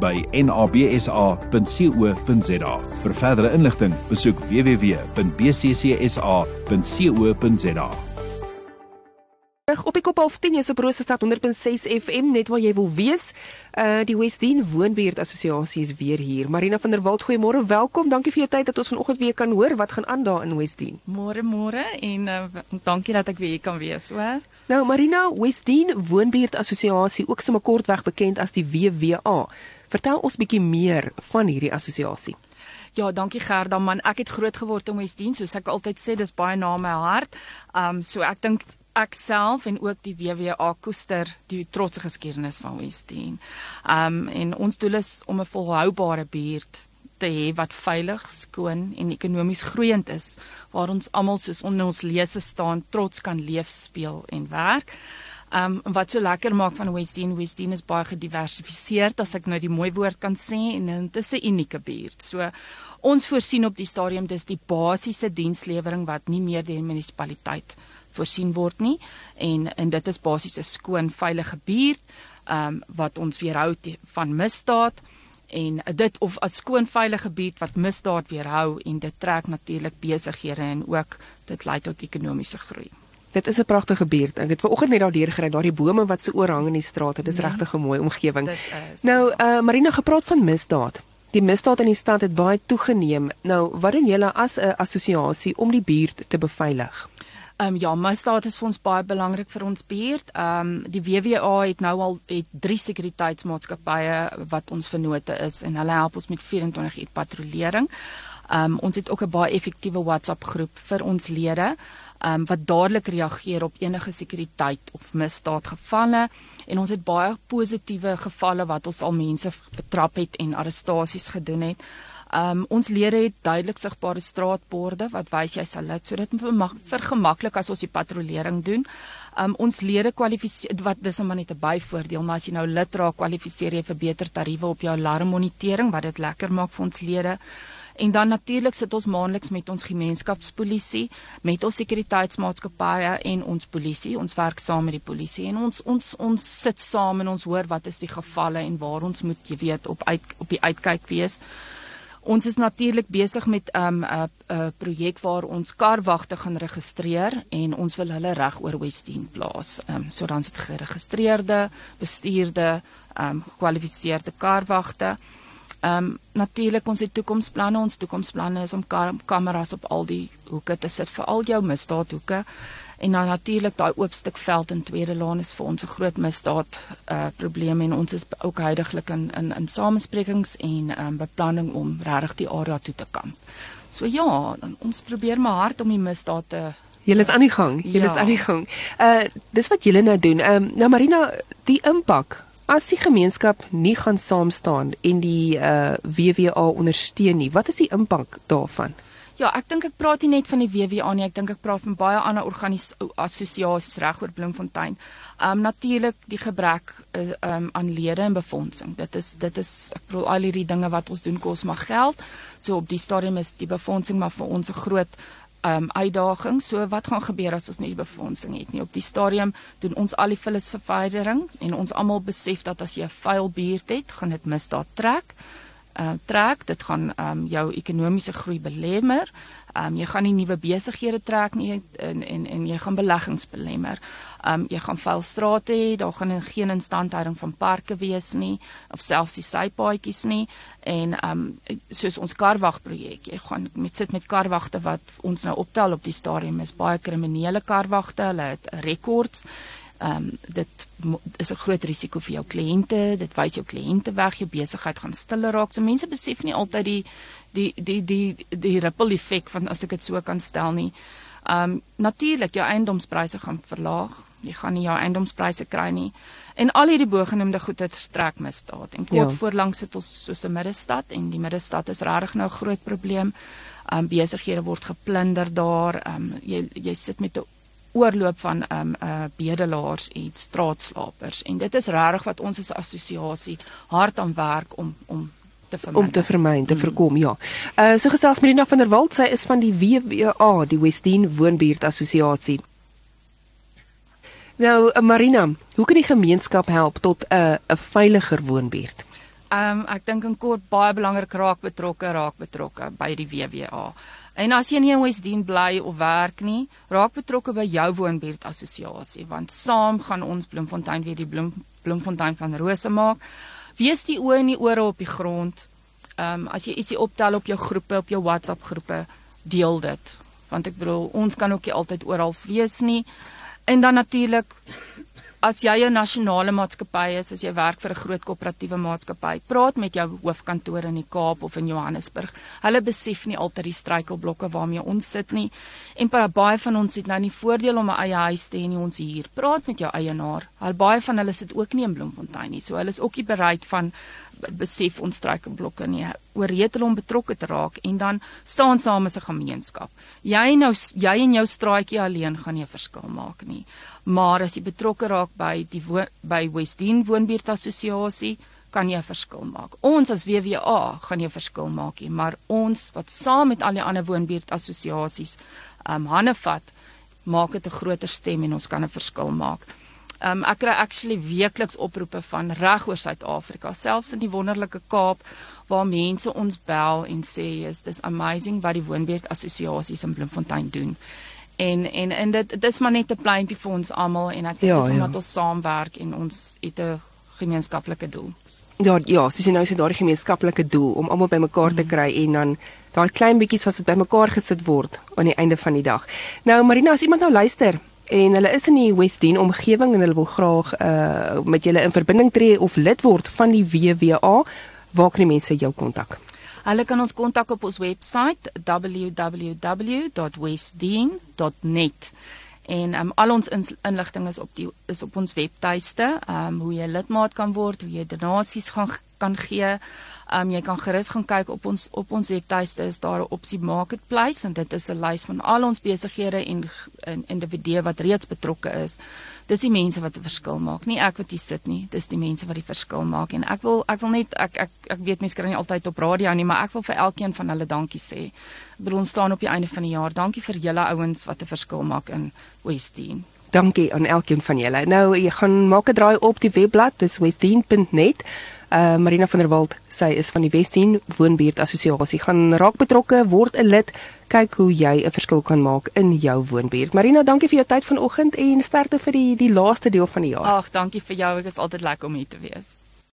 by nabsa.co.za. Vir verdere inligting, besoek www.bccsa.co.za. Reg op die kop half 10 is op Rosestad 100.6 FM net waar jy wil wees. Uh die Westdene Woonbuurt Assosiasie is weer hier. Marina van der Walt, goeiemôre. Welkom. Dankie vir jou tyd dat ons vanoggend weer kan hoor wat gaan aan daar in Westdene. Môre môre en uh, dankie dat ek weer hier kan wees, hoor. Nou Marina, Westdene Woonbuurt Assosiasie, ook sommer kortweg bekend as die WWA. Vertel ons bietjie meer van hierdie assosiasie. Ja, dankie Gerda man. Ek het groot geword om Westdene, soos ek altyd sê, dis baie na my hart. Um so ek dink ek self en ook die WWA koester die trotse geskiedenis van Westdene. Um en ons doel is om 'n volhoubare buurt te hê wat veilig, skoon en ekonomies groeiend is waar ons almal soos onder ons lese staan trots kan leef, speel en werk. Um wat so lekker maak van Westdene, Westdene is baie gediversifiseerd as ek nou die mooi woord kan sê en dit is 'n unieke buurt. So ons voorsien op die stadium dis die basiese dienslewering wat nie meer deur die munisipaliteit voorsien word nie en en dit is basies 'n skoon veilige buurt um wat ons weerhou van misdaad en dit of 'n skoon veilige buurt wat misdaad weerhou en dit trek natuurlik besighede en ook dit lei tot ekonomiese groei. Dit is 'n pragtige buurt. Ek het vanoggend net daardeur gery, daardie bome wat so oorhang in die straat. Dit is nee, regtig 'n mooi omgewing. Nou, uh Marina gepraat van misdaad. Die misdaad in die stad het baie toegeneem. Nou, wat doen julle as 'n assosiasie om die buurt te beveilig? Ehm um, ja, misdaad is vir ons baie belangrik vir ons buurt. Ehm um, die WWA het nou al het drie sekuriteitsmaatskappye wat ons vennote is en hulle help ons met 24 uur patrollering. Um, ons het ook 'n baie effektiewe WhatsApp groep vir ons lede um, wat dadelik reageer op enige sekuriteit of misdaad gevalle en ons het baie positiewe gevalle wat ons al mense betrap het en arrestasies gedoen het. Um ons lede het duidelik sigbare straatborde wat wys jy sal dit sodat vir gemaklik as ons die patrollering doen. Um ons lede kwalifiseer wat dis maar net 'n byvoordeel, maar as jy nou lid raak, kwalifiseer jy vir beter tariewe op jou alarmmonitering wat dit lekker maak vir ons lede. En dan natuurlik sit ons maandeliks met ons gemeenskapspolisie, met ons sekuriteitsmaatskappye en ons polisie. Ons werk saam met die polisie en ons ons ons sit saam en ons hoor wat is die gevalle en waar ons moet jy weet op uit op die uitkyk wees. Ons is natuurlik besig met 'n um, 'n 'n projek waar ons karwagte gaan registreer en ons wil hulle reg oor Westdene plaas. Ehm um, so dan sit geregistreerde, bestuurde, ehm um, gekwalifiseerde karwagte. Ehm um, natuurlik ons het toekomsplanne. Ons toekomsplanne is om kameras op al die hoeke te sit vir al jou misdaadhoeke. En dan natuurlik daai oop stuk veld in Tweede Laan is vir ons 'n groot misdaad uh probleem en ons is ook heidaglik in in in samesprekings en um beplanning om regtig die area toe te kan. So ja, dan ons probeer maar hard om die misdaad te Julle is aan die gang. Julle ja. is aan die gang. Uh dis wat julle nou doen. Ehm um, nou Marina, die impak as die gemeenskap nie gaan saam staan en die uh WWA ondersteun nie, wat is die impak daarvan? Ja, ek dink ek praat nie net van die WWA nie, ek dink ek praat van baie ander organisasies reg oor Bloemfontein. Um natuurlik die gebrek uh, um aan lede en befondsing. Dit is dit is ek bedoel al hierdie dinge wat ons doen kos maar geld. So op die stadium is die befondsing maar vir ons 'n groot um uitdaging. So wat gaan gebeur as ons nie die befondsing het nie? Op die stadium doen ons al die vullisverwydering en ons almal besef dat as jy 'n vuil buurt het, gaan dit misdaad trek uh, trek. Dit gaan um jou ekonomiese groei belemmer. Um jy gaan nie nuwe besighede trek nie en en en jy gaan beleggings belemmer. Um jy gaan vuil strate hê, daar gaan geen instandhouding van parke wees nie of selfs die sypaadjies nie en um soos ons karwag projek. Jy gaan met sit met karwagte wat ons nou optel op die stadium is baie kriminele karwagte. Hulle het rekords Ehm um, dit is 'n groot risiko vir jou kliënte, dit wys jou kliënte weg, jou besigheid gaan stiller raak. So mense besef nie altyd die die die die die ripple effek van as ek dit so kan stel nie. Ehm um, natuurlik jou eiendomspryse gaan verlaag. jy gaan nie jou eiendomspryse kry nie. En al hierdie bogenoemde goede strek misdaad. En kort ja. voorlangs sit ons soos 'n middestad en die middestad is regtig nou 'n groot probleem. Um besighede word geplunder daar. Um jy jy sit met 'n oorloop van um uh bedelaars en straatslapers en dit is regtig wat ons as assosiasie hard aan werk om om te vermy. Om te vermy, te mm. voorkom, ja. Uh so gesels Marina van der Walt, sy is van die WWA, die Westdene Woonbuurt Assosiasie. Nou, uh, Marina, hoe kan die gemeenskap help tot 'n uh, 'n veiliger woonbuurt? Ehm um, ek dink in kort baie belangrik raak betrokke, raak betrokke by die WWA. En as jy nie in Westdene bly of werk nie, raak betrokke by jou woonbuurt assosiasie want saam gaan ons Bloemfontein weer die Bloem Bloemfontein van Rose maak. Wees die oë en die ore op die grond. Ehm um, as jy ietsie optel op jou groepe, op jou WhatsApp groepe, deel dit. Want ek bedoel, ons kan ook nie altyd oral wees nie. En dan natuurlik as jy 'n nasionale maatskappy is, as jy werk vir 'n groot koöperatiewe maatskappy, praat met jou hoofkantoor in die Kaap of in Johannesburg. Hulle besef nie altyd die struikelblokke waarmee ons sit nie. En baie van ons het nou nie voordeel om 'n eie huis te hê nie, ons hier. Praat met jou eienaar. Al baie van hulle sit ook nie in Bloemfontein nie, so hulle is ook nie bereid van besef ons struikelblokke nie. Oorreed hulle om betrokke te raak en dan staan saam as 'n gemeenskap. Jy nou jy en jou straatjie alleen gaan nie 'n verskil maak nie maar as jy betrokke raak by die by Westdene Woonbuurt Assosiasie kan jy 'n verskil maak. Ons as WWA gaan nie 'n verskil maak nie, maar ons wat saam met al die ander woonbuurt assosiasies um hande vat, maak dit 'n groter stem en ons kan 'n verskil maak. Um ek kry actually weekliks oproepe van reg oor Suid-Afrika, selfs in die wonderlike Kaap waar mense ons bel en sê is dis amazing wat die woonbuurt assosiasies in Bloemfontein doen en en en dit dis maar net 'n pleintjie vir ons almal en ek dink ja, is omdat ja. ons saamwerk en ons het 'n gemeenskaplike doel. Ja, ja, sies jy nou sê daar 'n gemeenskaplike doel om almal bymekaar te mhm. kry en dan daai klein bietjies wat bymekaar gesit word aan die einde van die dag. Nou Marina, as iemand nou luister en hulle is in die Westdene omgewing en hulle wil graag uh met julle in verbinding tree of lid word van die WWA, waar kan die mense jou kontak? Hulle kan ons kontak op ons webwerf www.westdene.net. En um, al ons inligting is op die is op ons webtuiste, um hoe jy lidmaat kan word, hoe jy donasies gaan kan gee. Um jy kan gerus gaan kyk op ons op ons webtuiste is daar 'n opsie marketplace en dit is 'n lys van al ons besighede en, en individue wat reeds betrokke is. Dis die mense wat 'n verskil maak, nie ek wat hier sit nie. Dis die mense wat die verskil maak en ek wil ek wil net ek ek ek weet mense kry nie altyd op radio nie, maar ek wil vir elkeen van hulle dankie sê. Ek bedoel ons staan op die einde van die jaar. Dankie vir julle ouens wat 'n verskil maak in Westdene. Dankie aan elkeen van julle. Nou jy gaan maak 'n draai op die webblad, dis westdene.net. Uh Marina van der Walt, sy is van die Westdien Woonbuurt Assosiasie. Gaan raak betrokke, word 'n lid, kyk hoe jy 'n verskil kan maak in jou woonbuurt. Marina, dankie vir jou tyd vanoggend en sterkte vir die die laaste deel van die jaar. Ag, dankie vir jou. Dit is altyd lekker om hier te wees.